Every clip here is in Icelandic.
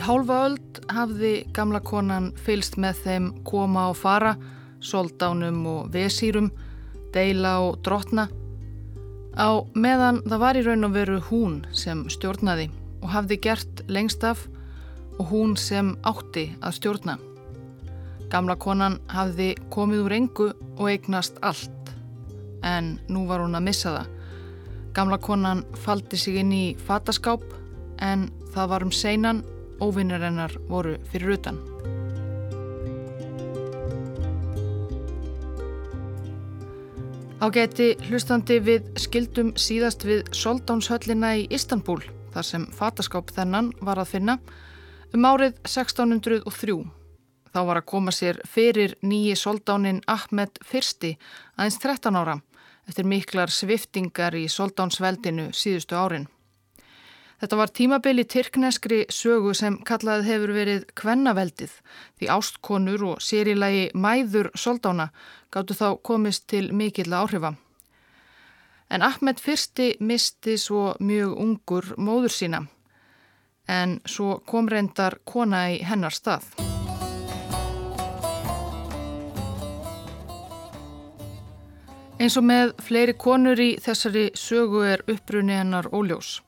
Í hálfa öld hafði gamla konan fylst með þeim koma og fara, soldánum og vesýrum, deila og drotna. Á meðan það var í raun og veru hún sem stjórnaði og hafði gert lengst af og hún sem átti að stjórna. Gamla konan hafði komið úr engu og eignast allt, en nú var hún að missa það. Gamla konan faldi sig inn í fataskáp en það var um seinan óvinnir hennar voru fyrir utan. Ágæti hlustandi við skildum síðast við Soldánshöllina í Istanbul þar sem fataskáp þennan var að finna um árið 1603. Þá var að koma sér fyrir nýji soldánin Ahmed I aðeins 13 ára eftir miklar sviftingar í soldánsveldinu síðustu árin. Þetta var tímabili tyrkneskri sögu sem kallaði hefur verið kvennaveldið því ástkonur og sérilagi mæður soldána gáttu þá komist til mikill áhrifa. En Ahmed fyrsti misti svo mjög ungur móður sína en svo kom reyndar kona í hennar stað. Eins og með fleiri konur í þessari sögu er upprunni hennar óljós.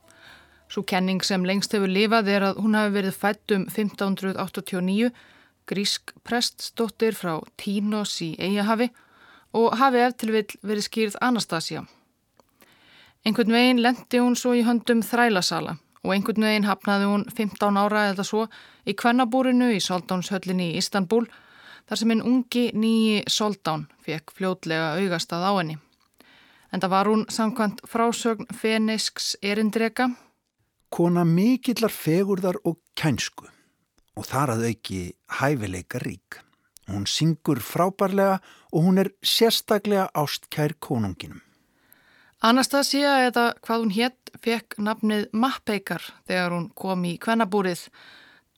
Svo kenning sem lengst hefur lifað er að hún hafi verið fætt um 1589, grísk preststóttir frá Tínos í Eiahavi og hafi eftir vil verið skýrð Anastasia. Einhvern veginn lendi hún svo í höndum þrælasala og einhvern veginn hafnaði hún 15 ára eða svo í kvennabúrinu í Soldánshöllinni í Istanbul þar sem einn ungi nýji Soldán fekk fljótlega augastað á henni. En það var hún samkvæmt frásögn fenisks erindreka kona mikillar fegurðar og kænsku og þar að auki hæfileika rík. Hún syngur frábærlega og hún er sérstaklega ástkær konunginum. Anastasia eða hvað hún hétt fekk nafnið Mappeikar þegar hún kom í kvennabúrið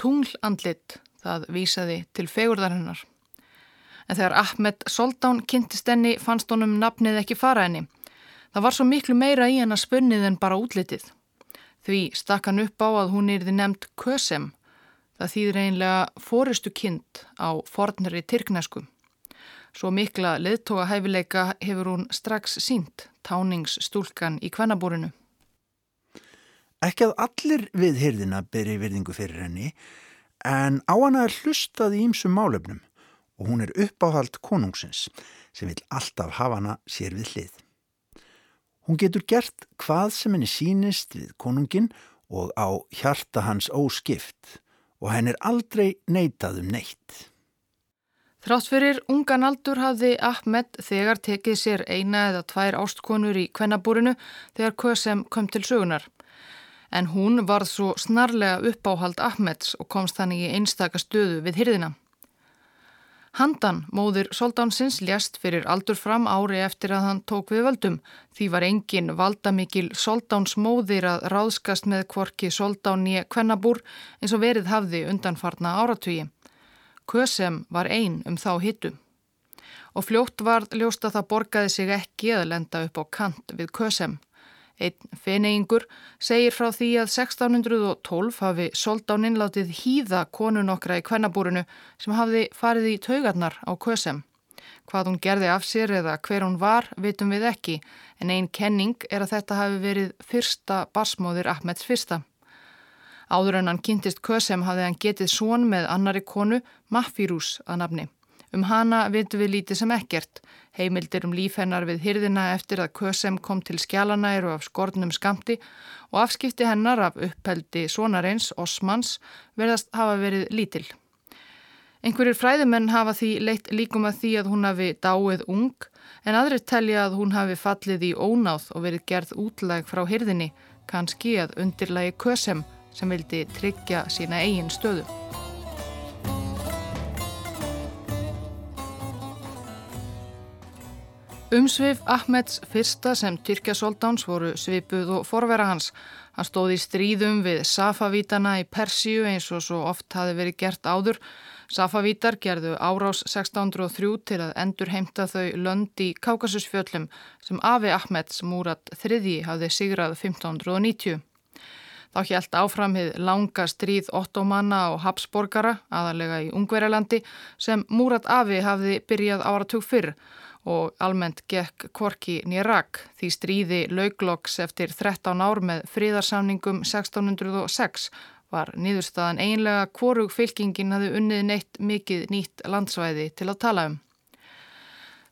Tunglandlitt, það vísaði til fegurðar hennar. En þegar Ahmed Soldán kynntist henni fannst honum nafnið ekki fara henni. Það var svo miklu meira í hennar spunnið en bara útlitið. Því stakk hann upp á að hún erði nefnd Kösem, það þýðir einlega fóristu kind á fornari tyrknesku. Svo mikla leðtoga hæfileika hefur hún strax sínt táningsstúlkan í kvennabúrinu. Ekki að allir við hyrðina beri virðingu fyrir henni, en á hana er hlustað í ýmsum málefnum og hún er uppáhald konungsins sem vil alltaf hafa hana sér við hlið. Hún getur gert hvað sem henni sínist við konungin og á hjarta hans óskipt og henn er aldrei neitað um neitt. Þrátt fyrir ungan aldur hafði Ahmed þegar tekið sér eina eða tvær ástkonur í kvennabúrinu þegar Kösem kom til sögunar. En hún varð svo snarlega uppáhald Ahmeds og komst þannig í einstaka stöðu við hyrðina. Handan, móðir soldánsins, ljast fyrir aldur fram ári eftir að hann tók við völdum. Því var engin valdamikil soldánsmóðir að ráðskast með kvorki soldán í kvennabúr eins og verið hafði undanfarna áratvíi. Kösem var einn um þá hittu. Og fljótt var ljóst að það borgaði sig ekki að lenda upp á kant við Kösem. Einn feneingur segir frá því að 1612 hafi soldáninn látið hýða konun okkra í kvennabúrinu sem hafði farið í taugarnar á kösem. Hvað hún gerði af sér eða hver hún var vitum við ekki en einn kenning er að þetta hafi verið fyrsta basmóðir Ahmeds fyrsta. Áður en hann kynntist kösem hafði hann getið són með annari konu Mahfirús að nafni. Um hana vitum við lítið sem ekkert. Heimildir um líf hennar við hyrðina eftir að Kösem kom til skjálanæru af skornum skamti og afskipti hennar af upphældi sonareins, Osmans, verðast hafa verið lítil. Einhverjir fræðumenn hafa því leitt líkum að því að hún hafi dáið ung en aðrir telja að hún hafi fallið í ónáð og verið gerð útlæg frá hyrðinni, kannski að undirlægi Kösem sem vildi tryggja sína eigin stöðu. Umsvið Ahmeds fyrsta sem Tyrkja Soldáns voru svipuð og forvera hans. Hann stóði í stríðum við Safavítana í Persíu eins og svo oft hafi verið gert áður. Safavítar gerðu árás 1603 til að endur heimta þau lönd í Kákasusfjöllum sem Afi Ahmeds Múrat III hafði sigrað 1590. Þá hjælt áframhið langa stríð ottomanna og Habsborgara, aðalega í Ungverjalandi, sem Múrat Afi hafði byrjað áratug fyrr og almennt gekk Korki nýrak því stríði laugloks eftir 13 ár með fríðarsamningum 1606 var nýðurstaðan einlega hvorug fylkingin hafði unnið neitt mikið nýtt landsvæði til að tala um.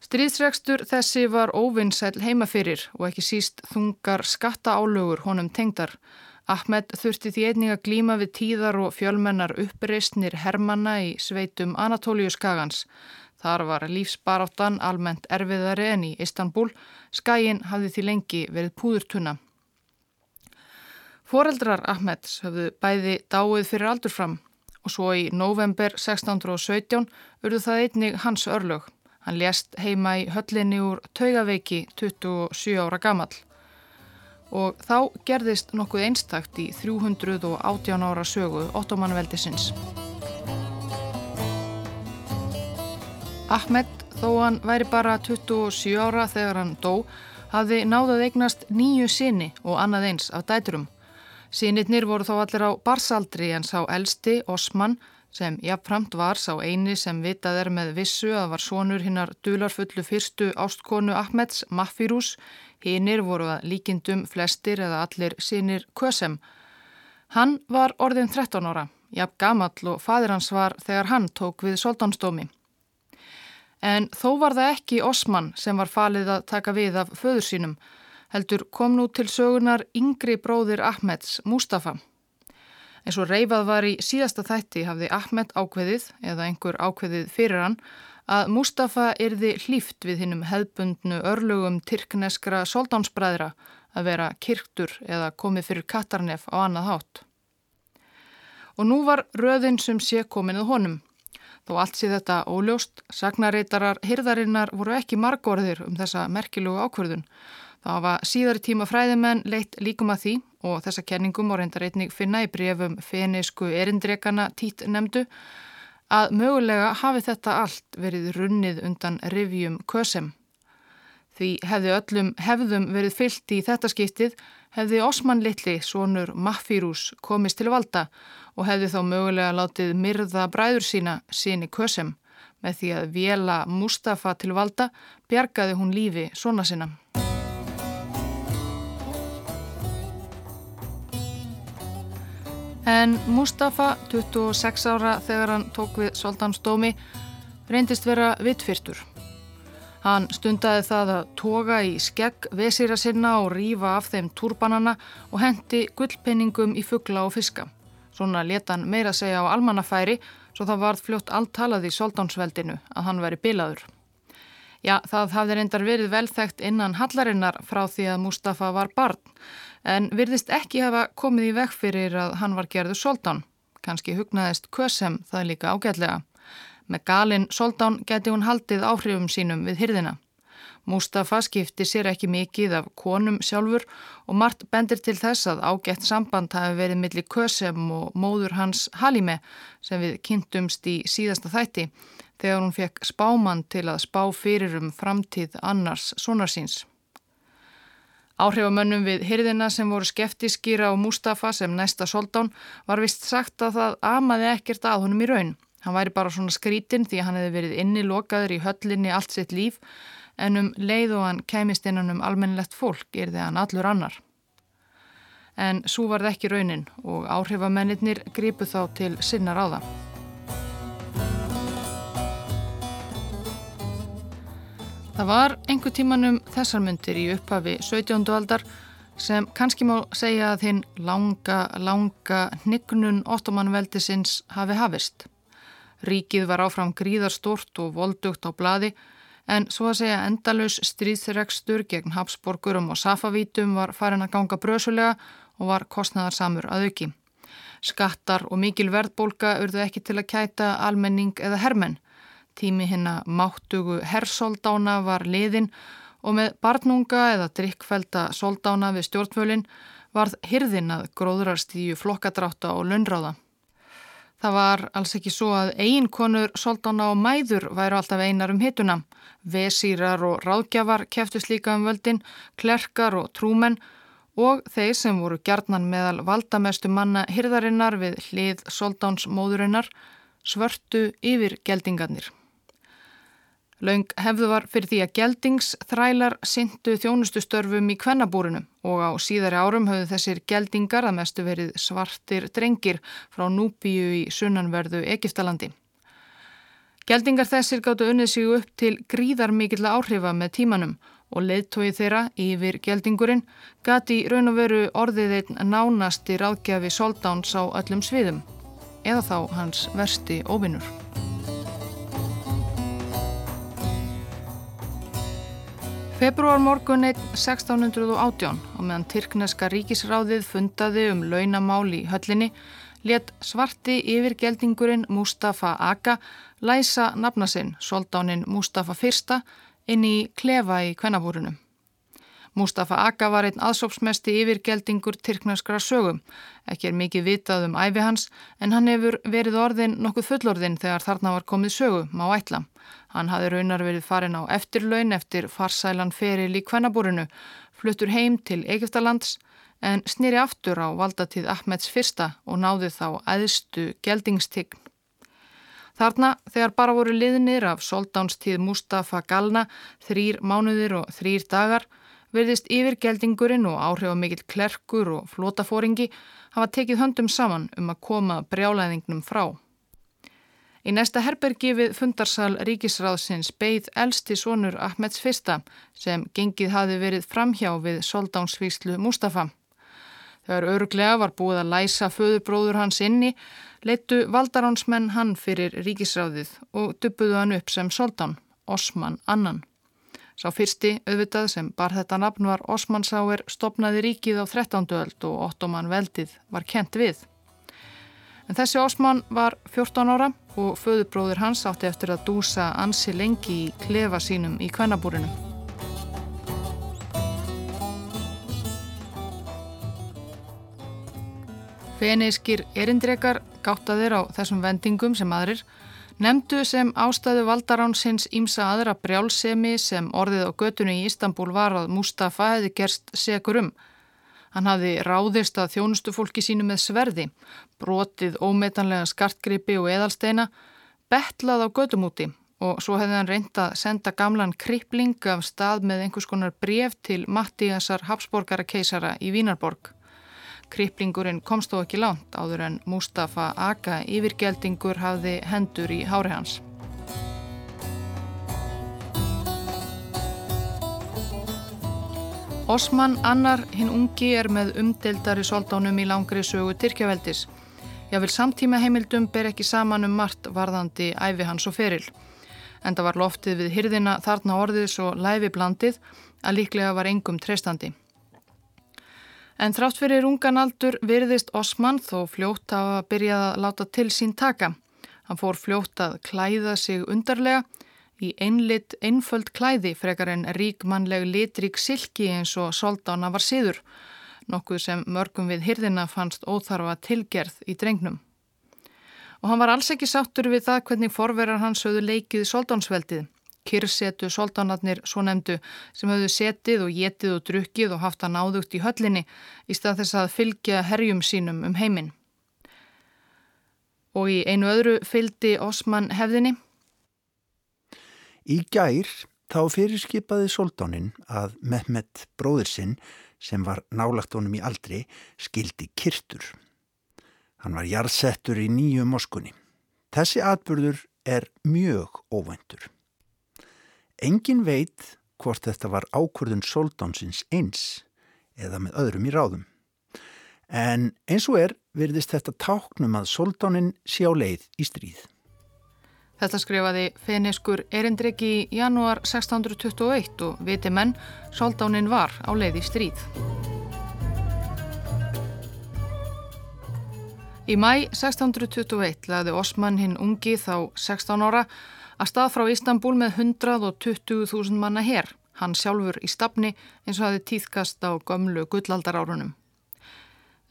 Stríðsregstur þessi var óvinnsæl heimafyrir og ekki síst þungar skattaálögur honum tengdar. Ahmed þurfti því einning að glíma við tíðar og fjölmennar uppreistnir Hermanna í sveitum Anatóliu skagans. Þar var lífsbaráttan almennt erfiðari en í Istanbul. Skæin hafði því lengi verið púðurtunna. Fóreldrar Ahmeds höfðu bæði dáið fyrir aldur fram og svo í november 1617 urðu það einnig hans örlög. Hann lést heima í höllinni úr taugaveiki 27 ára gammal og þá gerðist nokkuð einstakt í 318 ára sögu ottomanveldisins. Ahmed, þó hann væri bara 27 ára þegar hann dó, hafði náðað eignast nýju sinni og annað eins af dæturum. Sinitnir voru þó allir á barsaldri en sá elsti, Osman, sem jafnframt var sá eini sem vitað er með vissu að var sonur hinnar dularfullu fyrstu ástkonu Ahmeds, Maffirús, Hinnir voru að líkindum flestir eða allir sínir Kösem. Hann var orðin 13 ára, jafn gamall og fadir hans var þegar hann tók við soldánsdómi. En þó var það ekki Osman sem var falið að taka við af föður sínum, heldur kom nú til sögunar yngri bróðir Ahmeds, Mustafa. En svo reyfað var í síðasta þætti hafði Ahmed ákveðið, eða einhver ákveðið fyrir hann, að Mustafa yrði hlýft við hinnum hefbundnu örlugum tyrkneskra soldánsbræðra að vera kirktur eða komið fyrir Katarnef á annað hátt. Og nú var röðin sem sé kominuð honum. Þó allt sé þetta óljóst, sagnareitarar hirðarinnar voru ekki margorðir um þessa merkilugu ákverðun. Það var síðari tíma fræðimenn leitt líkum að því og þessa kenningum og reyndar einnig finna í brefum fenisku erindrekana tít nefndu að mögulega hafi þetta allt verið runnið undan rivjum kösem. Því hefði öllum hefðum verið fyllt í þetta skiptið hefði Osman Littli, sonur Maffírús, komist til valda og hefði þá mögulega látið myrða bræður sína síni kösem. Með því að vela Mustafa til valda bjargaði hún lífi svona sinna. En Mustafa, 26 ára þegar hann tók við Soldansdómi, reyndist vera vittfyrtur. Hann stundaði það að toga í skegg vesýra sinna og rýfa af þeim turbanana og hendi gullpenningum í fuggla og fiska. Svona leta hann meira segja á almannafæri svo það varð fljótt alltalað í Soldansveldinu að hann veri bilaður. Já, það hafði reyndar verið velþægt innan hallarinnar frá því að Mustafa var barn en virðist ekki hafa komið í vekk fyrir að hann var gerður soldán. Kanski hugnaðist Kösem það líka ágætlega. Með galinn soldán geti hún haldið áhrifum sínum við hyrðina. Mustafa skipti sér ekki mikið af konum sjálfur og margt bendir til þess að ágætt samband hafi verið millir Kösem og móður hans Halime sem við kynntumst í síðasta þætti þegar hún fekk spáman til að spá fyrir um framtíð annars sonarsins. Áhrifamönnum við hyrðina sem voru skeftiskýra á Mustafa sem næsta soldán var vist sagt að það amaði ekkert að honum í raun. Hann væri bara svona skrítinn því hann hefði verið innilokaður í höllinni allt sitt líf en um leið og hann kemist innan um almennilegt fólk er það hann allur annar. En svo var það ekki raunin og áhrifamennir gripu þá til sinna ráða. Það var einhver tímanum þessar myndir í upphafi 17. aldar sem kannski má segja að hinn langa, langa hnignun ottomanveldisins hafi hafist. Ríkið var áfram gríðarstort og voldugt á bladi en svo að segja endalus stríðregstur gegn Habsborgurum og Safavítum var farin að ganga brösulega og var kostnæðarsamur að auki. Skattar og mikil verðbólka urðu ekki til að kæta almenning eða hermenn Tími hinna máttugu herrsoldána var liðin og með barnunga eða drikkfælda soldána við stjórnvölin varð hyrðin að gróðrarstíju flokkadráta og lönnráða. Það var alls ekki svo að eiginkonur, soldána og mæður væru alltaf einar um hittuna. Vesýrar og ráðgjafar keftust líka um völdin, klerkar og trúmenn og þeir sem voru gjarnan meðal valdamestu manna hyrðarinnar við hlið soldánsmóðurinnar svörtu yfir geldingarnir. Laung hefðu var fyrir því að geldingsþrælar syndu þjónustustörfum í kvennabúrinu og á síðari árum höfðu þessir geldingar að mestu verið svartir drengir frá Núbíu í sunnanverðu Egiptalandi. Geldingar þessir gáttu unnið sig upp til gríðar mikill áhrifa með tímanum og leittóið þeirra yfir geldingurinn gati raun og veru orðið einn nánasti ráðgjafi soldáns á öllum sviðum eða þá hans versti óvinnur. Februar morgun 1618 og meðan Tyrkneska ríkisráðið fundaði um launamál í höllinni let svarti yfirgeldingurinn Mustafa Aga læsa nafna sinn, soldánin Mustafa I, inn í klefa í kvennabúrunum. Mustafa Aga var einn aðsópsmesti yfirgeldingur Tyrkneskra sögum. Ekki er mikið vitað um æfi hans en hann hefur verið orðin nokkuð fullorðin þegar þarna var komið sögu, má ætla. Hann hafi raunar verið farin á eftirlaun eftir farsælan feril í kvennabúrinu, fluttur heim til Egiptalands en snýri aftur á valdatíð Ahmeds fyrsta og náði þá aðstu geldingstign. Þarna, þegar bara voru liðnir af soldánstíð Mustafa Galna, þrýr mánuðir og þrýr dagar, verðist yfirgeldingurinn og áhrifamikill klerkur og flótafóringi hafa tekið höndum saman um að koma brjálæðingnum frá. Í næsta herbergi við fundarsal ríkisráðsins beigð elsti sonur Ahmeds fyrsta sem gengið hafi verið framhjá við soldánsvíslu Mustafa. Þegar öruglega var búið að læsa föðurbróður hans inni, leittu valdaránsmenn hann fyrir ríkisráðið og dubbuðu hann upp sem soldán, Osman Annan. Sá fyrsti auðvitað sem bar þetta nafn var Osman Sáer stopnaði ríkið á 13. öld og Ottoman veldið var kent við. En þessi Osman var 14 ára og föðubróður hans átti eftir að dúsa ansi lengi í klefa sínum í kvennabúrinu. Feneiskir erindrekar gáttaðir á þessum vendingum sem aðrir Nemdu sem ástæðu valdaránsins ímsa aðra brjálsemi sem orðið á götunni í Istanbul var að Mustafa hefði gerst segur um. Hann hafði ráðist að þjónustufólki sínu með sverði, brotið ómetanlega skartgripi og eðalsteina, betlað á götumúti og svo hefði hann reynd að senda gamlan kripling af stað með einhvers konar bref til Mattíasar Habsborgara keisara í Vínarborg. Kriplingurinn komst þó ekki langt áður en Mustafa Aga yfirgeldingur hafði hendur í hári hans. Osman Annar hinn ungi er með umdeldari soldánum í langri sögu Tyrkjaveldis. Vil samtíma heimildum ber ekki saman um margt varðandi æfi hans og feril. Enda var loftið við hyrðina þarna orðið svo læfi blandið að líklega var engum treystandi. En þrátt fyrir ungan aldur virðist Osman þó fljótt að byrja að láta til sín taka. Hann fór fljótt að klæða sig undarlega í einlitt einföld klæði frekar en ríkmannleg litrík silki eins og soldána var síður, nokkuð sem mörgum við hyrðina fannst óþarfa tilgerð í drengnum. Og hann var alls ekki sáttur við það hvernig forverar hans höfðu leikið soldánsveldið kyrsetu soldanarnir svo nefndu sem höfðu setið og getið og drukkið og haft að náðugt í höllinni í stað þess að fylgja herjum sínum um heiminn. Og í einu öðru fylgdi Osman hefðinni. Í gær þá fyrirskipaði soldánin að Mehmet bróður sinn sem var nálagt honum í aldri skildi kyrtur. Hann var jarðsettur í nýju moskunni. Þessi atbyrður er mjög óvæntur. Engin veit hvort þetta var ákvörðun soldánsins eins eða með öðrum í ráðum. En eins og er virðist þetta táknum að soldánin sé á leið í stríð. Þetta skrifaði feniskur erindriki í janúar 1621 og viti menn, soldánin var á leið í stríð. Í mæ 1621 laði Osman hinn ungi þá 16 ára að stað frá Ístanbúl með 120.000 manna herr, hann sjálfur í stafni eins og hafi tíðkast á gömlu gullaldarárunum.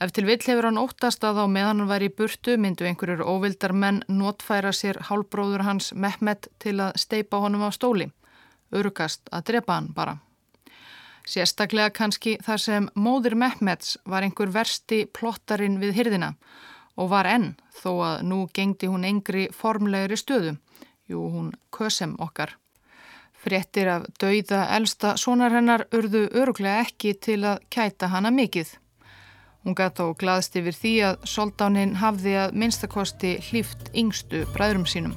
Ef til vill hefur hann óttast að á meðan hann væri í burtu myndu einhverjur óvildar menn notfæra sér hálbróður hans Mehmet til að steipa honum á stóli. Örugast að drepa hann bara. Sérstaklega kannski þar sem móður Mehmets var einhver versti plottarinn við hyrðina og var enn þó að nú gengdi hún engri formlegri stöðu. Jú, hún kösem okkar. Frettir af dauða elsta sonar urðu öruglega ekki til að kæta hana mikið. Hún gæti þó glaðst yfir því að soldánin hafði að minnstakosti hlýft yngstu bræðrum sínum.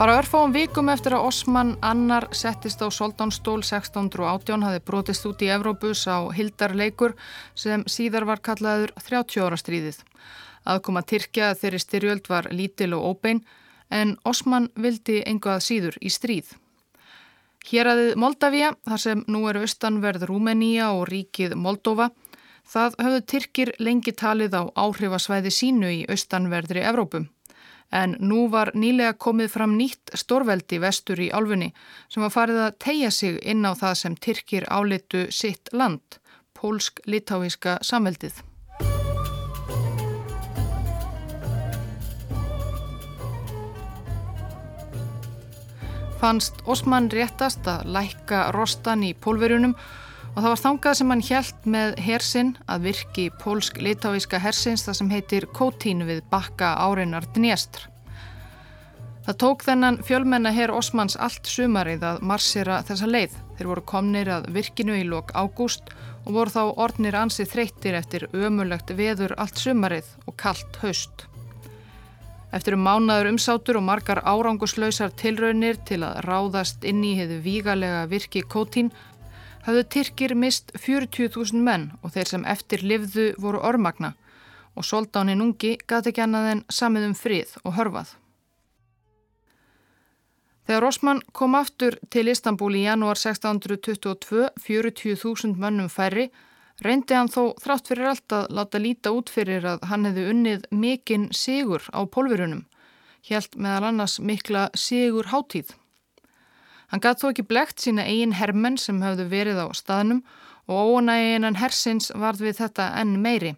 Bara örfáum vikum eftir að Osman annar settist á soldánstól 1618 hafi brotist út í Evrópus á Hildarleikur sem síðar var kallaður 30 ára stríðið. Aðkoma Tyrkja þeirri styrjöld var lítil og óbein en Osman vildi enguað síður í stríð. Héræðið Moldavia, þar sem nú eru austanverð Rúmenía og ríkið Moldova, það höfðu Tyrkir lengi talið á áhrifasvæði sínu í austanverðri Evrópum. En nú var nýlega komið fram nýtt stórveldi vestur í álfunni sem var farið að tegja sig inn á það sem Tyrkir álitu sitt land, pólsk-litáíska samveldið. Fannst Osman réttast að lækka rostan í pólverjunum og það var þangað sem hann hjælt með hersinn að virki pólsk-litáíska hersins það sem heitir Kótín við bakka áreinar Dnjestr. Það tók þennan fjölmenna herr Osmans allt sumarið að marsera þessa leið. Þeir voru komnir að virkinu í lok ágúst og voru þá ornir ansið þreyttir eftir ömulegt veður allt sumarið og kallt haust. Eftir um mánaður umsátur og margar áranguslausar tilraunir til að ráðast inn í hefðu vígalega virki kótín hafðu Tyrkir mist 40.000 menn og þeir sem eftir livðu voru ormagna og soldánin ungi gati ekki annað en samið um frið og hörfað. Þegar Osman kom aftur til Istanbul í janúar 1622, 40.000 mönnum færri, reyndi hann þó þrátt fyrir allt að láta líta út fyrir að hann hefði unnið mikinn sigur á pólverunum, helt meðal annars mikla sigur hátíð. Hann gæti þó ekki blekt sína eigin hermenn sem hafðu verið á staðnum og ónæginan hersins varð við þetta enn meiri,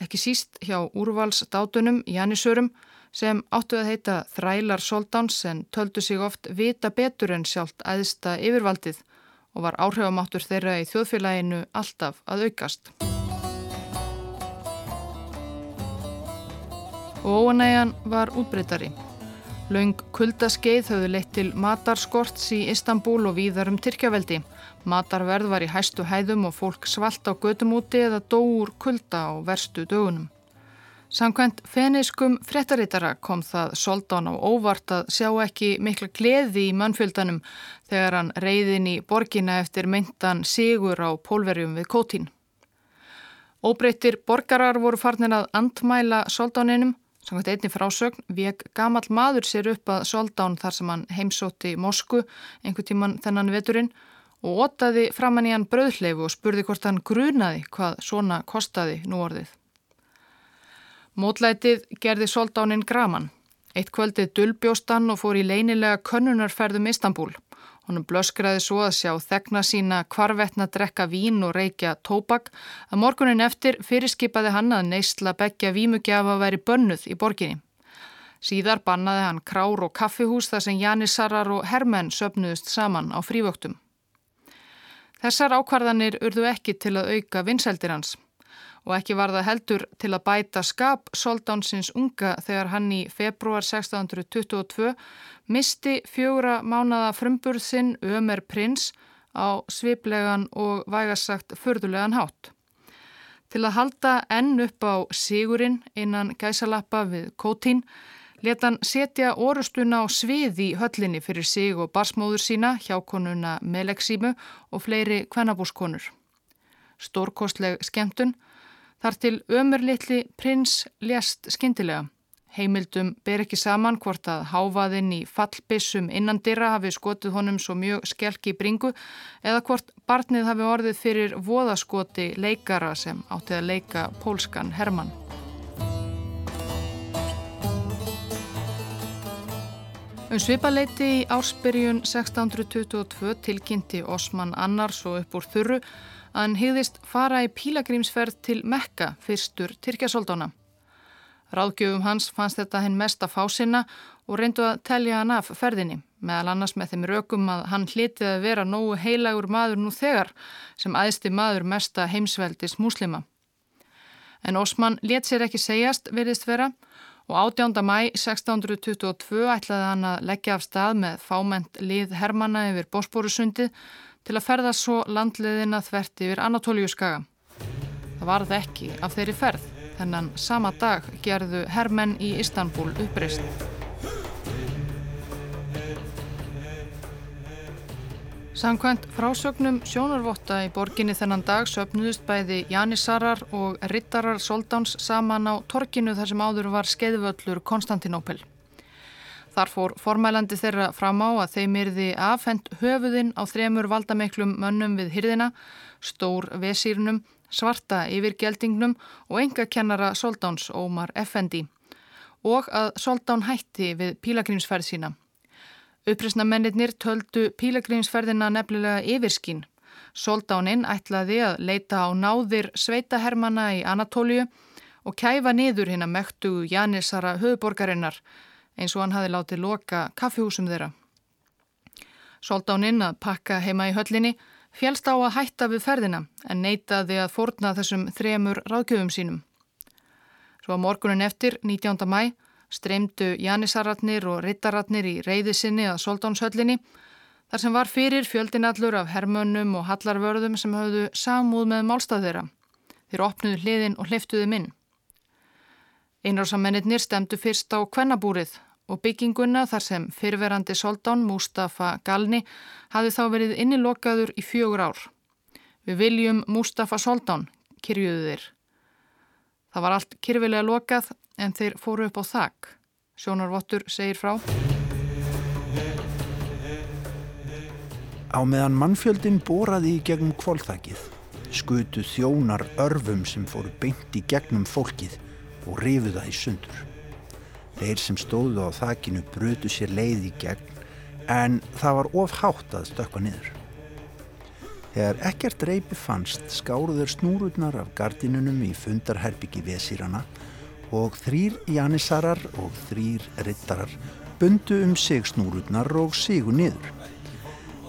ekki síst hjá úrvalsdátunum Jannisörum sem áttu að heita þrælar soldáns en töldu sig oft vita betur en sjálft æðsta yfirvaldið og var áhrifamáttur þeirra í þjóðfélaginu alltaf að aukast. Og óanægan var útbreytari. Laung kuldaskeið höfðu leitt til matarskorts í Istanbul og víðar um Tyrkjaveldi. Matarverð var í hæstu hæðum og fólk svalt á gödum úti eða dóur kulda á verstu dögunum. Samkvæmt feniskum frettarítara kom það Soldán á óvart að sjá ekki mikla gleði í mannfjöldanum þegar hann reyðin í borgina eftir myndan sigur á pólverjum við Kótín. Óbreyttir borgarar voru farnir að andmæla Soldáninum, samkvæmt einni frásögn, vek gamal maður sér upp að Soldán þar sem hann heimsótti Mosku einhver tíman þennan veturinn og ótaði framann í hann bröðleifu og spurði hvort hann grunaði hvað svona kostaði nú orðið. Mótlætið gerði soldánin Graman. Eitt kvöldið dulbjóstan og fór í leinilega könnunarferðum Istanbul. Honum blöskraði svo að sjá þegna sína kvarvetna drekka vín og reykja tópak að morgunin eftir fyrirskipaði hann að neysla begja vímugjafa væri bönnuð í borginni. Síðar bannaði hann krár og kaffihús þar sem Janissarar og Hermenn söpnuðust saman á frívöktum. Þessar ákvarðanir urðu ekki til að auka vinsældir hans og ekki var það heldur til að bæta skap Soldánsins unga þegar hann í februar 1622 misti fjóra mánada frumburð sinn Ömer Prins á sviplegan og vægarsagt förðulegan hátt. Til að halda enn upp á sigurinn innan gæsalappa við Kótín leta hann setja orustuna á svið í höllinni fyrir sig og barsmóður sína, hjákonuna Meleksímu og fleiri kvennabúskonur. Stórkostleg skemmtun Þar til ömurlittli prins lést skindilega. Heimildum ber ekki saman hvort að háfaðinn í fallbissum innan dyrra hafi skotið honum svo mjög skelki í bringu eða hvort barnið hafi orðið fyrir voðaskoti leikara sem áttið að leika pólskan Hermann. Um svipaleiti í ársbyrjun 1622 tilkynnti Osman Annars og upp úr þurru að hann hýðist fara í pílagrímsferð til Mekka fyrstur Tyrkjasóldóna. Ráðgjöfum hans fannst þetta henn mest að fá sinna og reyndu að telja hann af ferðinni, meðal annars með þeim rökum að hann hlitið að vera nógu heilagur maður nú þegar sem aðsti maður mesta heimsveldis múslima. En Osman let sér ekki segjast veriðst vera og 18. mæ 1622 ætlaði hann að leggja af stað með fáment lið Hermanna yfir Bosporusundið til að ferða svo landliðina þvert yfir Anatóliuskaga. Það varð ekki af þeirri ferð, þennan sama dag gerðu hermenn í Istanbul uppreist. Samkvæmt frásögnum sjónarvotta í borginni þennan dag söpnuðust bæði Janissarar og Rittarar Soldáns saman á torkinu þar sem áður var skeiðvöllur Konstantinópel. Þar fór formælandi þeirra fram á að þeim yrði afhend höfuðinn á þremur valdameiklum mönnum við hyrðina, stór vesýrnum, svarta yfirgeldingnum og enga kennara Soldáns Ómar Effendi og að Soldán hætti við pílagrímsferð sína. Uppresnamennir töldu pílagrímsferðina nefnilega yfirskín. Soldáninn ætlaði að leita á náðir sveitahermana í Anatóliu og kæfa niður hinn að mektu Janissara höfuborgarinnar eins og hann hafi látið loka kaffihúsum þeirra. Soldáninn að pakka heima í höllinni fjálst á að hætta við ferðina en neytaði að forna þessum þremur ráðgjöfum sínum. Svo að morgunin eftir, 19. mæ, streymdu Janissarratnir og Rittarratnir í reyðisinni að Soldánshöllinni þar sem var fyrir fjöldinallur af hermönnum og hallarvörðum sem höfðu samúð með málstað þeirra. Þeir opnuðu hliðin og hliftuðu minn. Einrásamennir stemdu fyrst á kvennabúrið og bygginguna þar sem fyrverandi Soldán Mustafa Galni hafi þá verið innilokaður í fjögur ár. Við viljum Mustafa Soldán, kyrjuðu þeir. Það var allt kyrfilega lokað en þeir fóru upp á þakk. Sjónarvottur segir frá. Á meðan mannfjöldin boraði í gegnum kvólþakið, skutu þjónar örfum sem fóru beint í gegnum fólkið og rifuð það í sundur. Þeir sem stóðu á þakinu brutu sér leið í gegn en það var ofhátt að stökka niður. Þegar ekkert reypi fannst skáruður snúrurnar af gardinunum í fundarherbyggi vesýrana og þrýr janissarar og þrýr rittarar bundu um sig snúrurnar og sigu niður.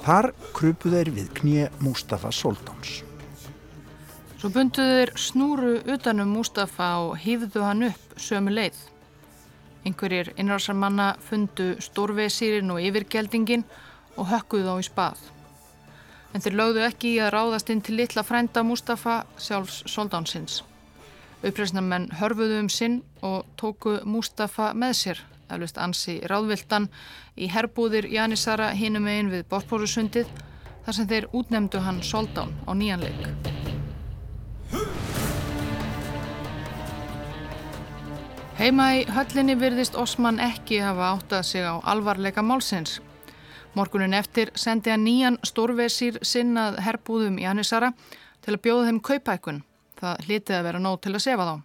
Þar krupu þeir við knið Mustafa Soldáns. Svo bundu þeir snúru utanum Mustafa og hýfðu hann upp sömu leið. Einhverjir innráðsarmanna fundu stórvesýrin og yfirgeldingin og hökkuðu þá í spað. En þeir lögðu ekki í að ráðast inn til litla frænda Mustafa sjálfs Soldánsins. Uppreysnamenn hörfuðu um sinn og tóku Mustafa með sér, eflust ansi ráðviltan, í herbúðir Janissara hinum einn við Bortbórusundið þar sem þeir útnemdu hann Soldán á nýjanleik. Heima í höllinni virðist Osman ekki hafa áttað sig á alvarleika málsins. Morgunin eftir sendi hann nýjan stórvesýr sinnað herbúðum Janissara til að bjóða þeim kaupækun. Það hlitið að vera nóg til að sefa þá.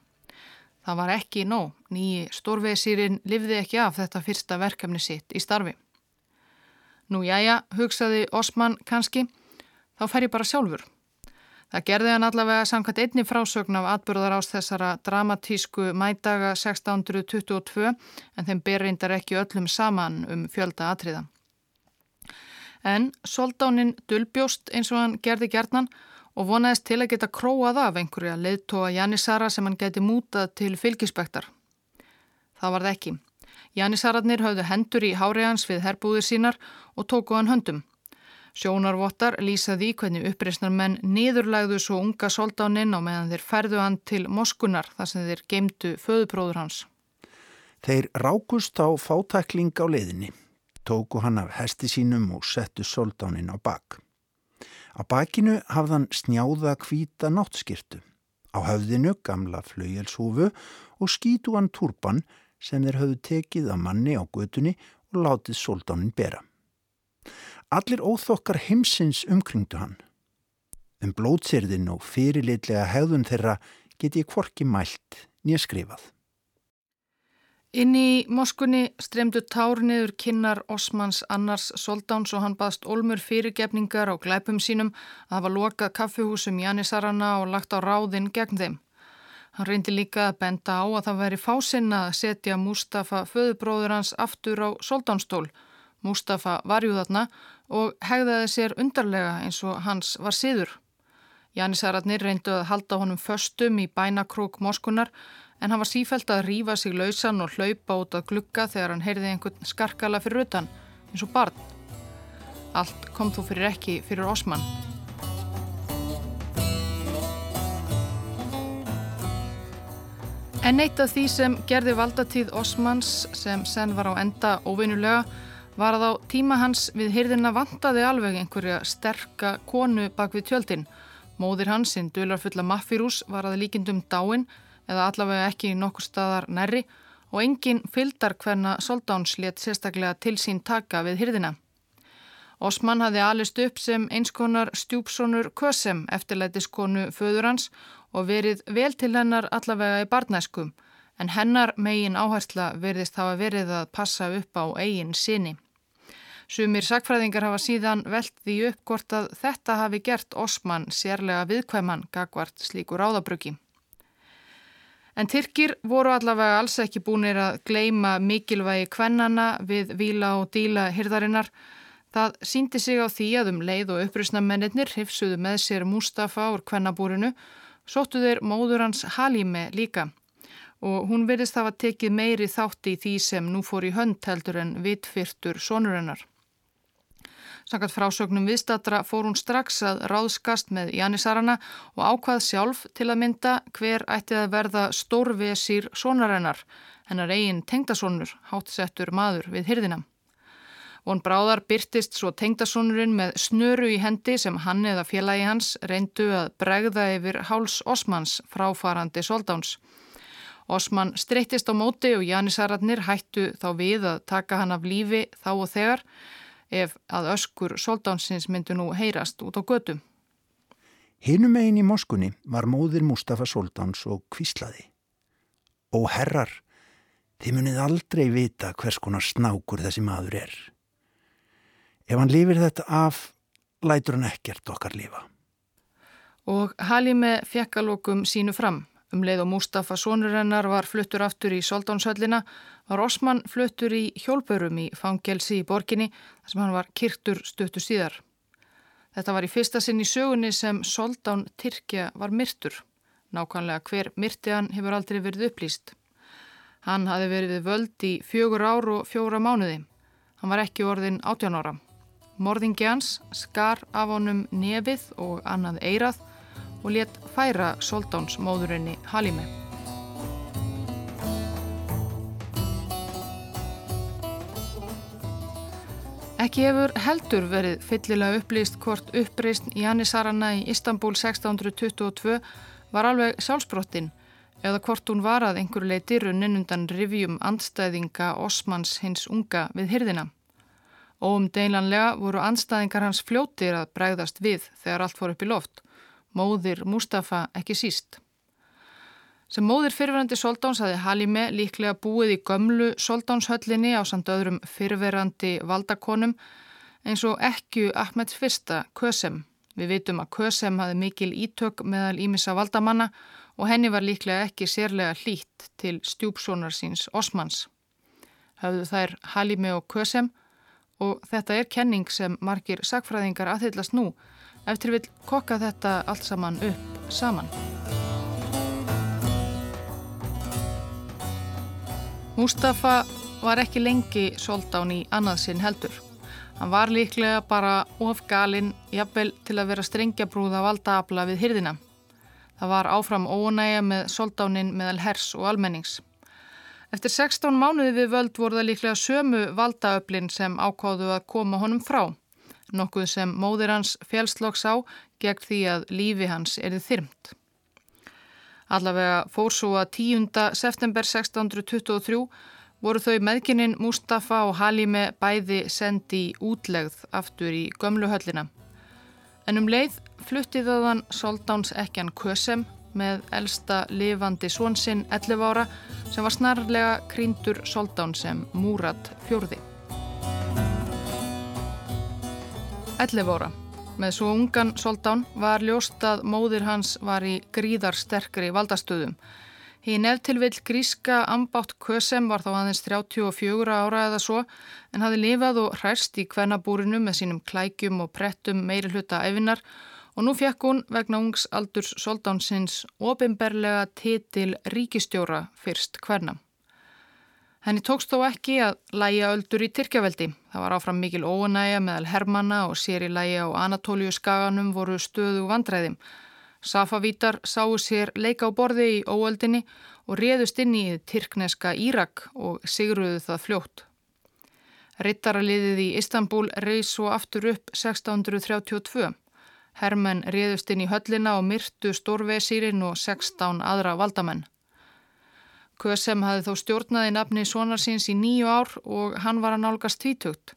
Það var ekki nóg. Nýji stórveðsýrin livði ekki af þetta fyrsta verkefni sitt í starfi. Nú jájá, hugsaði Osman kannski, þá fer ég bara sjálfur. Það gerði hann allavega samkvæmt einni frásögn af atbyrðar ás þessara dramatísku mædaga 1622 en þeim berrindar ekki öllum saman um fjölda atriða. En soldánin dulbjóst eins og hann gerði gerðnan og vonaðist til að geta króað af einhverja leiðtóa Janissara sem hann geti mútað til fylgispektar. Það var það ekki. Janissararnir höfðu hendur í háriðans við herbúðir sínar og tóku hann höndum. Sjónarvottar lýsaði hvernig uppreysnar menn niðurlægðu svo unga soldáninn á meðan þeir færðu hann til Moskunar þar sem þeir geimdu föðupróður hans. Þeir rákust á fátækling á leiðinni, tóku hann af hesti sínum og settu soldáninn á bakk. Á bakinu hafðan snjáða kvíta náttskirtu. Á höfðinu gamla flaujelshúfu og skítuan turban sem þeir höfðu tekið að manni á götunni og látið soldánin bera. Allir óþokkar heimsins umkringdu hann. Um blótsirðin og fyrirleitlega hegðun þeirra get ég kvorki mælt nýja skrifað. Inn í moskunni stremdu tár niður kinnar Osmans annars soldáns og hann baðst olmur fyrirgefningar á glæpum sínum að hafa lokað kaffihúsum Janissarana og lagt á ráðinn gegn þeim. Hann reyndi líka að benda á að það veri fásinna að setja Mustafa föðubróður hans aftur á soldánstól. Mustafa var jú þarna og hegðaði sér undarlega eins og hans var síður. Janisararnir reyndu að halda honum föstum í bænakrók moskunar en hann var sífælt að rýfa sig lausan og hlaupa út að glukka þegar hann heyrði einhvern skarkala fyrir utan eins og barn. Allt kom þú fyrir ekki fyrir Osman. En eitt af því sem gerði valdatíð Osmans sem senn var á enda óvinnulega var að á tíma hans við hyrðina vantaði alveg einhverja sterka konu bak við tjöldin. Móðir hans, sinn dularfulla maffirús, var að líkindum dáin eða allavega ekki nokkur staðar nærri og engin fyldar hverna soldáns let sérstaklega til sín taka við hyrðina. Osman hafði alist upp sem einskonar stjúpsonur Kösem eftirlætiskonu föður hans og verið vel til hennar allavega í barnæskum en hennar megin áhersla verðist hafa verið að passa upp á eigin sinni. Sumir sakfræðingar hafa síðan velt því upp hvort að þetta hafi gert Osman sérlega viðkvæman gagvart slíku ráðabröki. En Tyrkir voru allavega alls ekki búinir að gleima mikilvægi kvennana við vila og díla hyrðarinnar. Það síndi sig á því að um leið og upprýsnamennir hifsuðu með sér Mustafa úr kvennabúrinu sóttu þeir móður hans Halime líka og hún verðist hafa tekið meiri þátti í því sem nú fór í hönd heldur en vitfyrtur sonurinnar. Sankat frásögnum viðstatra fór hún strax að ráðskast með Jannisarana og ákvað sjálf til að mynda hver ætti að verða stórvesir sonarinnar, hennar eigin tengdasonur, hátsettur maður við hyrðina. Von Bráðar byrtist svo tengdasónurinn með snöru í hendi sem hann eða félagi hans reyndu að bregða yfir háls Osmans fráfarandi soldáns. Osman streyttist á móti og Janisararnir hættu þá við að taka hann af lífi þá og þegar ef að öskur soldánsins myndu nú heyrast út á götu. Hinnum einn í moskunni var móðir Mustafa Soldáns og kvíslaði. Ó herrar, þið munið aldrei vita hvers konar snákur þessi maður er. Ef hann lifir þetta af, lætur hann ekkert okkar lifa. Og Halime fekk alvokum sínu fram. Um leið og Mustafa Sónurennar var fluttur aftur í Soldánshöllina, var Osman fluttur í hjólpörum í fangelsi í borginni, þar sem hann var kyrtur stuttu síðar. Þetta var í fyrsta sinn í sögunni sem Soldán Tyrkja var myrtur. Nákvæmlega hver myrti hann hefur aldrei verið upplýst. Hann hafi verið völd í fjögur ár og fjóra mánuði. Hann var ekki orðin átján ára. Morðingi hans skar af honum nefið og annað eirað og let færa Soldáns móðurinni Halime. Ekki hefur heldur verið fyllilega upplýst hvort uppreist Jannisarana í Istanbul 1622 var alveg sjálfsbrottinn eða hvort hún var að einhverju leiti runnin undan rivjum andstæðinga Osmans hins unga við hyrðina. Óumdeinlanlega voru anstæðingar hans fljóttir að bregðast við þegar allt fór upp í loft. Móðir Mustafa ekki síst. Sem móðir fyrverandi Soldáns hafi Halime líklega búið í gömlu Soldánshöllinni á samt öðrum fyrverandi valdakonum eins og ekki Ahmeds fyrsta, Kösem. Við vitum að Kösem hafi mikil ítök meðal Ímissa valdamanna og henni var líklega ekki sérlega hlýtt til stjúpsónar síns Osmans. Hafðu þær Halime og Kösem og þetta er kenning sem margir sagfræðingar aðhyllast nú eftir vil kokka þetta allt saman upp saman. Mustafa var ekki lengi soldán í annað sinn heldur. Hann var líklega bara of galinn jafnvel til að vera strengjabrúða valdaabla við hyrðina. Það var áfram ónægja með soldánin meðal hers og almennings. Eftir 16 mánuði við völd voru það líklega sömu valdaöflin sem ákváðu að koma honum frá. Nokkuð sem móðir hans fjálslokks á gegn því að lífi hans erið þyrmt. Allavega fór svo að 10. september 1623 voru þau meðkynnin Mustafa og Halime bæði sendi útlegð aftur í gömluhöllina. En um leið fluttið þaðan Soldáns ekjan Kösem með elsta lifandi svonsinn 11 ára sem var snarlega kríndur soldán sem Múrat fjórði. 11 ára. Með svo ungan soldán var ljóst að móðir hans var í gríðar sterkri valdastöðum Hinn eftirvill gríska ambátt Kösem var þá aðeins 34 ára eða svo en hafi lifað og hræst í kvennabúrinu með sínum klækjum og prettum meiri hluta æfinar og nú fekk hún vegna ungs aldurs soldánsins ofinberlega titil ríkistjóra fyrst kvenna. Henni tókst þó ekki að læja öldur í Tyrkjaveldi. Það var áfram mikil óanæja meðal Hermanna og sér í læja á Anatóliu skaganum voru stöðu vandræðim. Safavítar sáu sér leika á borði í óöldinni og réðust inn í Tyrkneska Írak og sigruðu það fljótt. Rittaraliðið í Istanbul reys svo aftur upp 1632. Hermenn réðust inn í höllina og myrtu Stórvesýrin og 16 aðra valdamenn. Kösem hafði þó stjórnaði nafni sonarsins í nýju ár og hann var að nálgast tvítugt.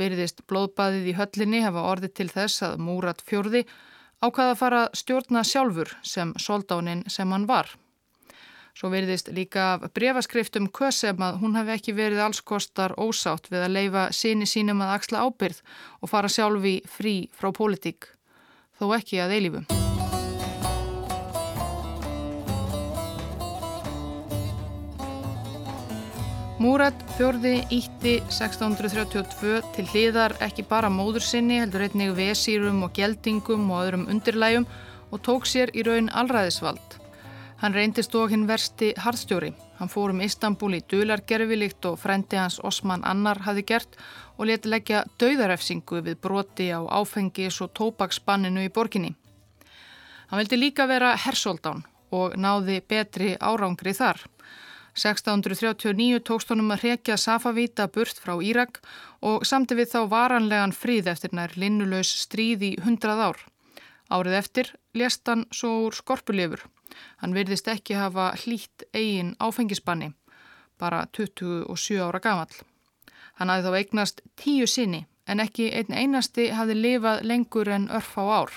Verðist blóðbaðið í höllinni hefa orðið til þess að Múrat fjörði ákvaða að fara stjórna sjálfur sem soldánin sem hann var. Svo veriðist líka af brefaskriftum Kösem að hún hefði ekki verið allskostar ósátt við að leifa síni sínum að axla ábyrð og fara sjálfi frí frá pólitík, þó ekki að eilífum. Múrat fjörði ítti 1632 til hliðar ekki bara móður sinni heldur einnig vesýrum og geldingum og öðrum undirlægum og tók sér í raun allræðisvald. Hann reyndist og hinn versti harðstjóri. Hann fór um Istanbul í dulargerfi líkt og frendi hans Osman Annar hafi gert og leti leggja dauðarefsingu við broti á áfengis og tópaksbanninu í borginni. Hann vildi líka vera hersoldán og náði betri árangri þar. 1639 tókst honum að rekja Safavíta burt frá Írak og samti við þá varanlegan fríð eftir nær linnulegs stríð í hundrað ár. Árið eftir lést hann svo úr skorpulifur. Hann virðist ekki hafa hlýtt eigin áfengisbanni, bara 27 ára gamal. Hann hafði þá eignast tíu sinni en ekki einn einasti hafði lifað lengur en örf á ár.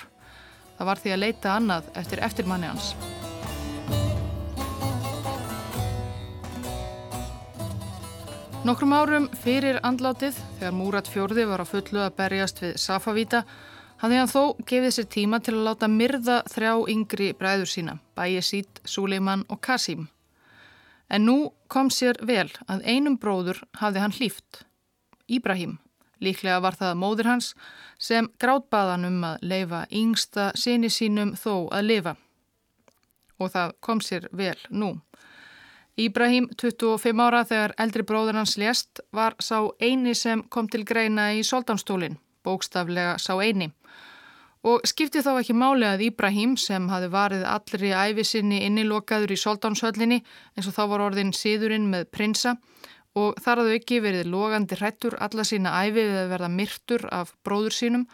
Það var því að leita annað eftir eftirmanni hans. Nokkrum árum fyrir andlátið, þegar Múrat fjörði var að fullu að berjast við Safavíta, hafði hann þó gefið sér tíma til að láta myrða þrjá yngri bræður sína, Bæjesít, Suleiman og Kasim. En nú kom sér vel að einum bróður hafði hann hlýft, Íbrahim. Líklega var það móður hans sem grátbaðan um að leifa yngsta sinni sínum þó að lifa. Og það kom sér vel nú. Íbrahim, 25 ára þegar eldri bróður hans lést, var sá eini sem kom til greina í soldanstólinn, bókstaflega sá eini. Og skipti þá ekki máli að Íbrahim sem hafi varið allri æfisinni innilokaður í soldanshöllinni eins og þá var orðin síðurinn með prinsa og þar hafðu ekki verið logandi hrættur alla sína æfi við að verða myrtur af bróður sínum.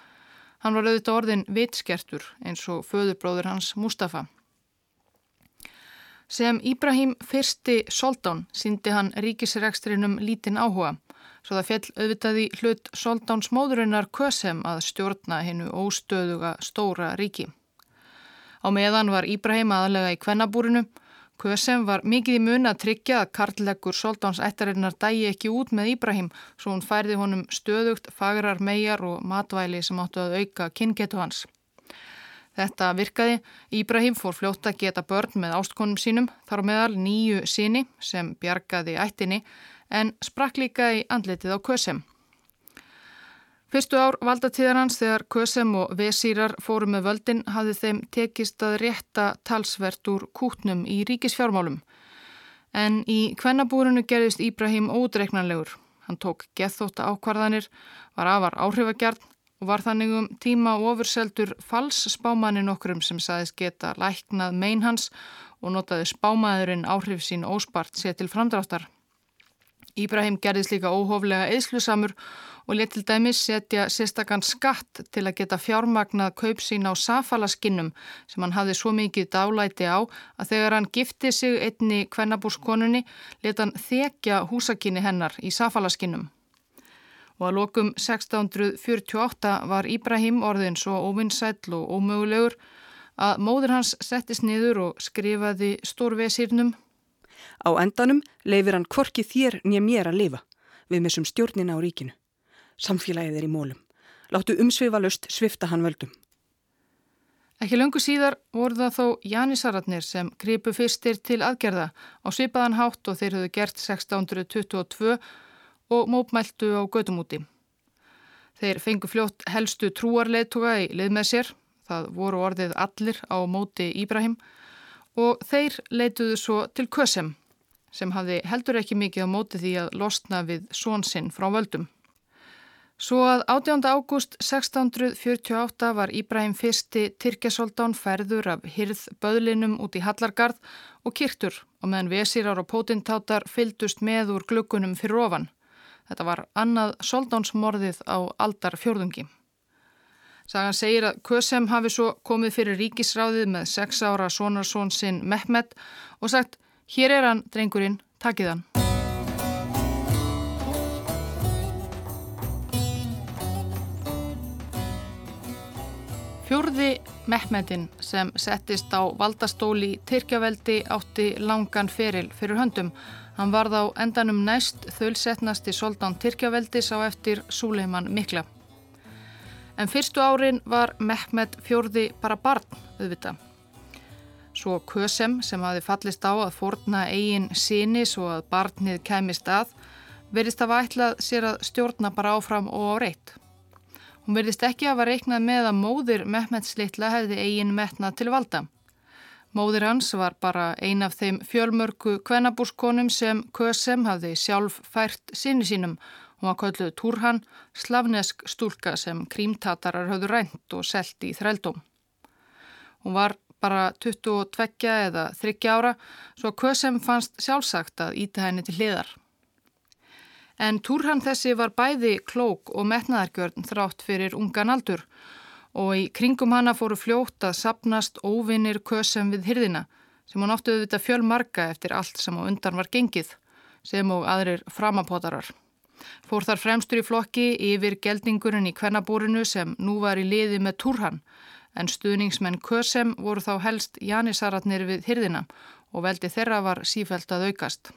Hann var auðvitað orðin vitskertur eins og föðurbróður hans Mustafa. Sem Íbrahim fyrsti Soldán síndi hann ríkisrekstrinum lítinn áhuga, svo það fjell auðvitaði hlut Soldáns móðurinnar Kösem að stjórna hennu óstöðuga stóra ríki. Á meðan var Íbrahim aðalega í kvennabúrinu. Kösem var mikið í mun að tryggja að karlleggur Soldáns ættarinnar dægi ekki út með Íbrahim svo hún færði honum stöðugt, fagrar, megar og matvæli sem áttu að auka kynngetu hans. Þetta virkaði. Íbrahim fór fljótt að geta börn með ástkonum sínum, þar meðal nýju síni sem bjargaði ættinni en sprakk líka í andletið á Kösem. Fyrstu ár valdatíðar hans þegar Kösem og Vesýrar fóru með völdin hafði þeim tekist að rétta talsvert úr kútnum í ríkisfjármálum. En í kvennabúrunu gerðist Íbrahim ódreiknanlegur. Hann tók gethóta ákvarðanir, var afar áhrifagjarn og var þannig um tíma ofurseldur fals spámanin okkurum sem saðist geta læknað mein hans og notaði spámaðurinn áhrif sín óspart sér til framdráttar. Íbrahim gerðist líka óhóflega eðslusamur og let til dæmis setja sérstakann skatt til að geta fjármagnað kaup sín á safalaskinnum sem hann hafði svo mikið dálæti á að þegar hann gifti sig einni kvennabúrskonunni let hann þekja húsakinni hennar í safalaskinnum og að lokum 1648 var Íbrahim orðin svo óvinnsæll og ómögulegur að móður hans settist niður og skrifaði stórvesirnum Á endanum leifir hann korki þér nýja mér að lifa við missum stjórnina á ríkinu. Samfélagið er í mólum. Láttu umsvifa löst svifta hann völdum. Ekki löngu síðar voru það þó Janisararnir sem gripu fyrstir til aðgerða á svipaðan hátt og þeir höfðu gert 1622 og mópmæltu á gödumúti. Þeir fengu fljótt helstu trúarleituga í lið með sér, það voru orðið allir á móti Íbrahim og þeir leituðu svo til Kösem sem hafði heldur ekki mikið á móti því að losna við svonsinn frá völdum. Svo að 18. ágúst 1648 var Íbrahim fyrsti Tyrkjasoldán færður af hyrð böðlinum út í Hallargarð og kirtur og meðan vesírar og pótintátar fyldust með úr glöggunum fyrir ofan. Þetta var annað soldánsmorðið á aldar fjörðungi. Sagan segir að Kösem hafi svo komið fyrir ríkisráðið með sex ára sonarsón sinn Mehmet og sagt, hér er hann, drengurinn, takið hann. Fjörði Mehmetin sem settist á valdastóli Tyrkjaveldi átti langan feril fyrir höndum. Hann var þá endanum næst þölsetnasti soldan Tyrkjaveldis á eftir Súleiman Mikla. En fyrstu árin var Mehmet fjörði bara barn, auðvita. Svo Kösem sem hafi fallist á að forna eigin síni svo að barnið kemist að, verist að vætlað sér að stjórna bara áfram og á reitt. Hún verðist ekki að var reiknað með að móðir Mehmet Slittla hefði eigin metnað til valda. Móðir hans var bara ein af þeim fjölmörku kvennabúskonum sem Kösem hafði sjálf fært sinni sínum. Hún var kölluð Túrhan, slavnesk stúlka sem krímtatarar höfðu rænt og selti í þrældóm. Hún var bara 22 eða 30 ára svo Kösem fannst sjálfsagt að íta henni til hliðar. En túrhan þessi var bæði klók og metnaðargjörn þrátt fyrir ungan aldur og í kringum hana fóru fljótt að sapnast óvinnir kösum við hyrðina sem hún áttu auðvitað fjöl marga eftir allt sem á undan var gengið sem og aðrir framapótarar. Fór þar fremstur í flokki yfir geldingurinn í kvennabúrinu sem nú var í liði með túrhan en stuðningsmenn kösem voru þá helst janissaratnir við hyrðina og veldi þeirra var sífælt að aukast.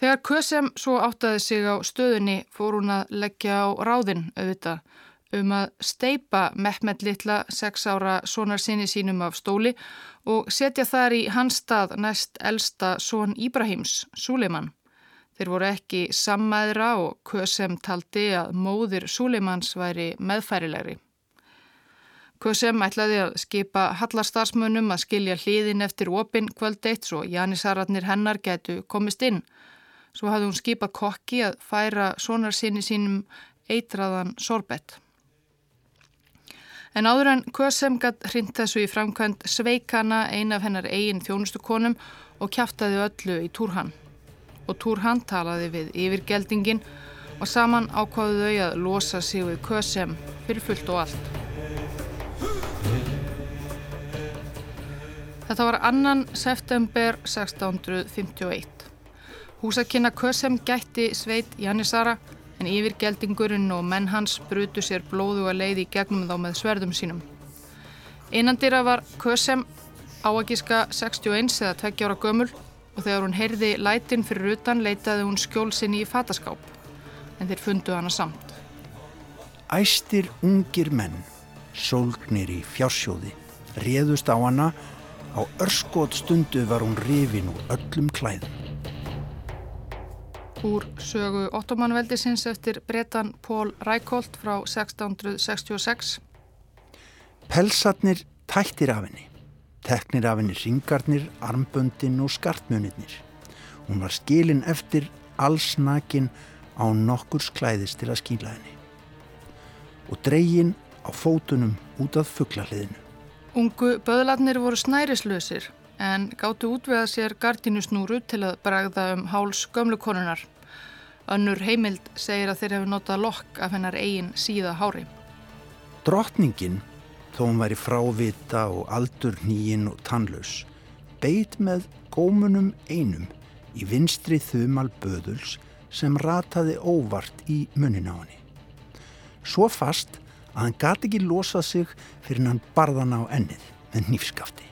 Þegar Kösem svo áttaði sig á stöðunni fór hún að leggja á ráðin auðvitað um að steipa Mehmet litla sex ára sonar sinni sínum af stóli og setja þar í hans stað næst elsta son Íbrahims, Súleiman. Þeir voru ekki sammæðra og Kösem taldi að móðir Súleimans væri meðfærilegri. Kösem ætlaði að skipa hallarstarfsmönnum að skilja hliðin eftir opinn kvöld eitt svo Janisararnir hennar getu komist inn. Svo hafði hún skipað kokki að færa sonarsinni sínum eitraðan sorbett. En áður en Kösem gatt hrind þessu í framkvæmt sveikana ein af hennar eigin þjónustukonum og kæftaði öllu í Túrhan. Og Túrhan talaði við yfirgeldingin og saman ákváðu þau að losa sig við Kösem fyrir fullt og allt. Þetta var annan september 1651. Húsakynna Kösem gætti sveit Jannisara en yfirgeldingurinn og menn hans brutu sér blóðu að leiði í gegnum þá með sverðum sínum. Einandira var Kösem áagiska 61 eða 20 ára gömul og þegar hún heyrði lætin fyrir utan leitaði hún skjólsinni í fataskáp en þeir fundu hana samt. Æstir ungir menn, sólgnir í fjársjóði, réðust á hana, á örskot stundu var hún rifin úr öllum klæðum úr sögu ottomanveldisins eftir bretan Pól Rækolt frá 1666. Pelsatnir tættir af henni. Teknir af henni ringarnir, armböndin og skartmunirnir. Hún var skilin eftir allsnakin á nokkurs klæðis til að skýla henni. Og dreygin á fótunum út af fugglarliðinu. Ungu böðlarnir voru snærislausir en gáttu útveða sér gardínusnúru til að bregða um háls gömlukonunar. Önnur heimild segir að þeir hefur notað lokk af hennar eigin síða hári. Drottningin, þó hún væri frávita og aldur nýjinn og tannlaus, beit með gómunum einum í vinstri þumal böðuls sem rataði óvart í munin á henni. Svo fast að hann gati ekki losað sig fyrir hann barðan á ennið með nýfskafti.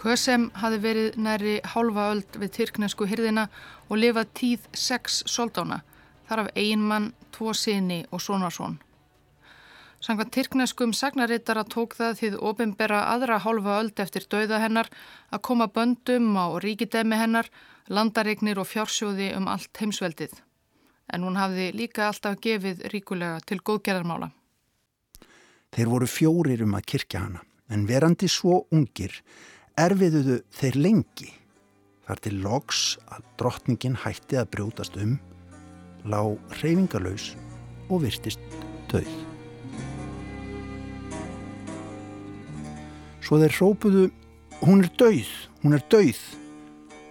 Kösem hafi verið næri hálfa öld við tyrknesku hyrðina og lifað tíð sex soldána, þar af einmann, tvo sinni og sonarsón. Sangvað Tyrkneskum sagnarittara tók það því ofinbera aðra hálfa öld eftir dauða hennar að koma böndum á ríkidemi hennar, landaregnir og fjársjóði um allt heimsveldið. En hún hafði líka alltaf gefið ríkulega til góðgerðarmála. Þeir voru fjórir um að kirkja hana, en verandi svo ungir erfiðuðu þeir lengi. Þar til loks að drottningin hætti að brjótast um, lág reyfingalauðs og virtist döð. Svo þeir rópuðu, hún er dauð, hún er dauð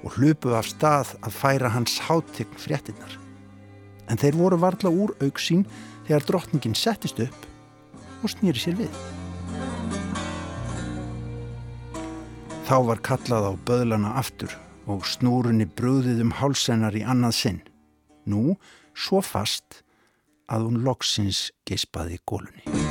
og hlupuðu af stað að færa hans hátegn fréttinnar. En þeir voru varla úr auksín þegar drottningin settist upp og snýri sér við. Þá var kallað á böðlana aftur og snúrunni brúðið um hálsennar í annað sinn. Nú svo fast að hún loksins geispaði gólunni.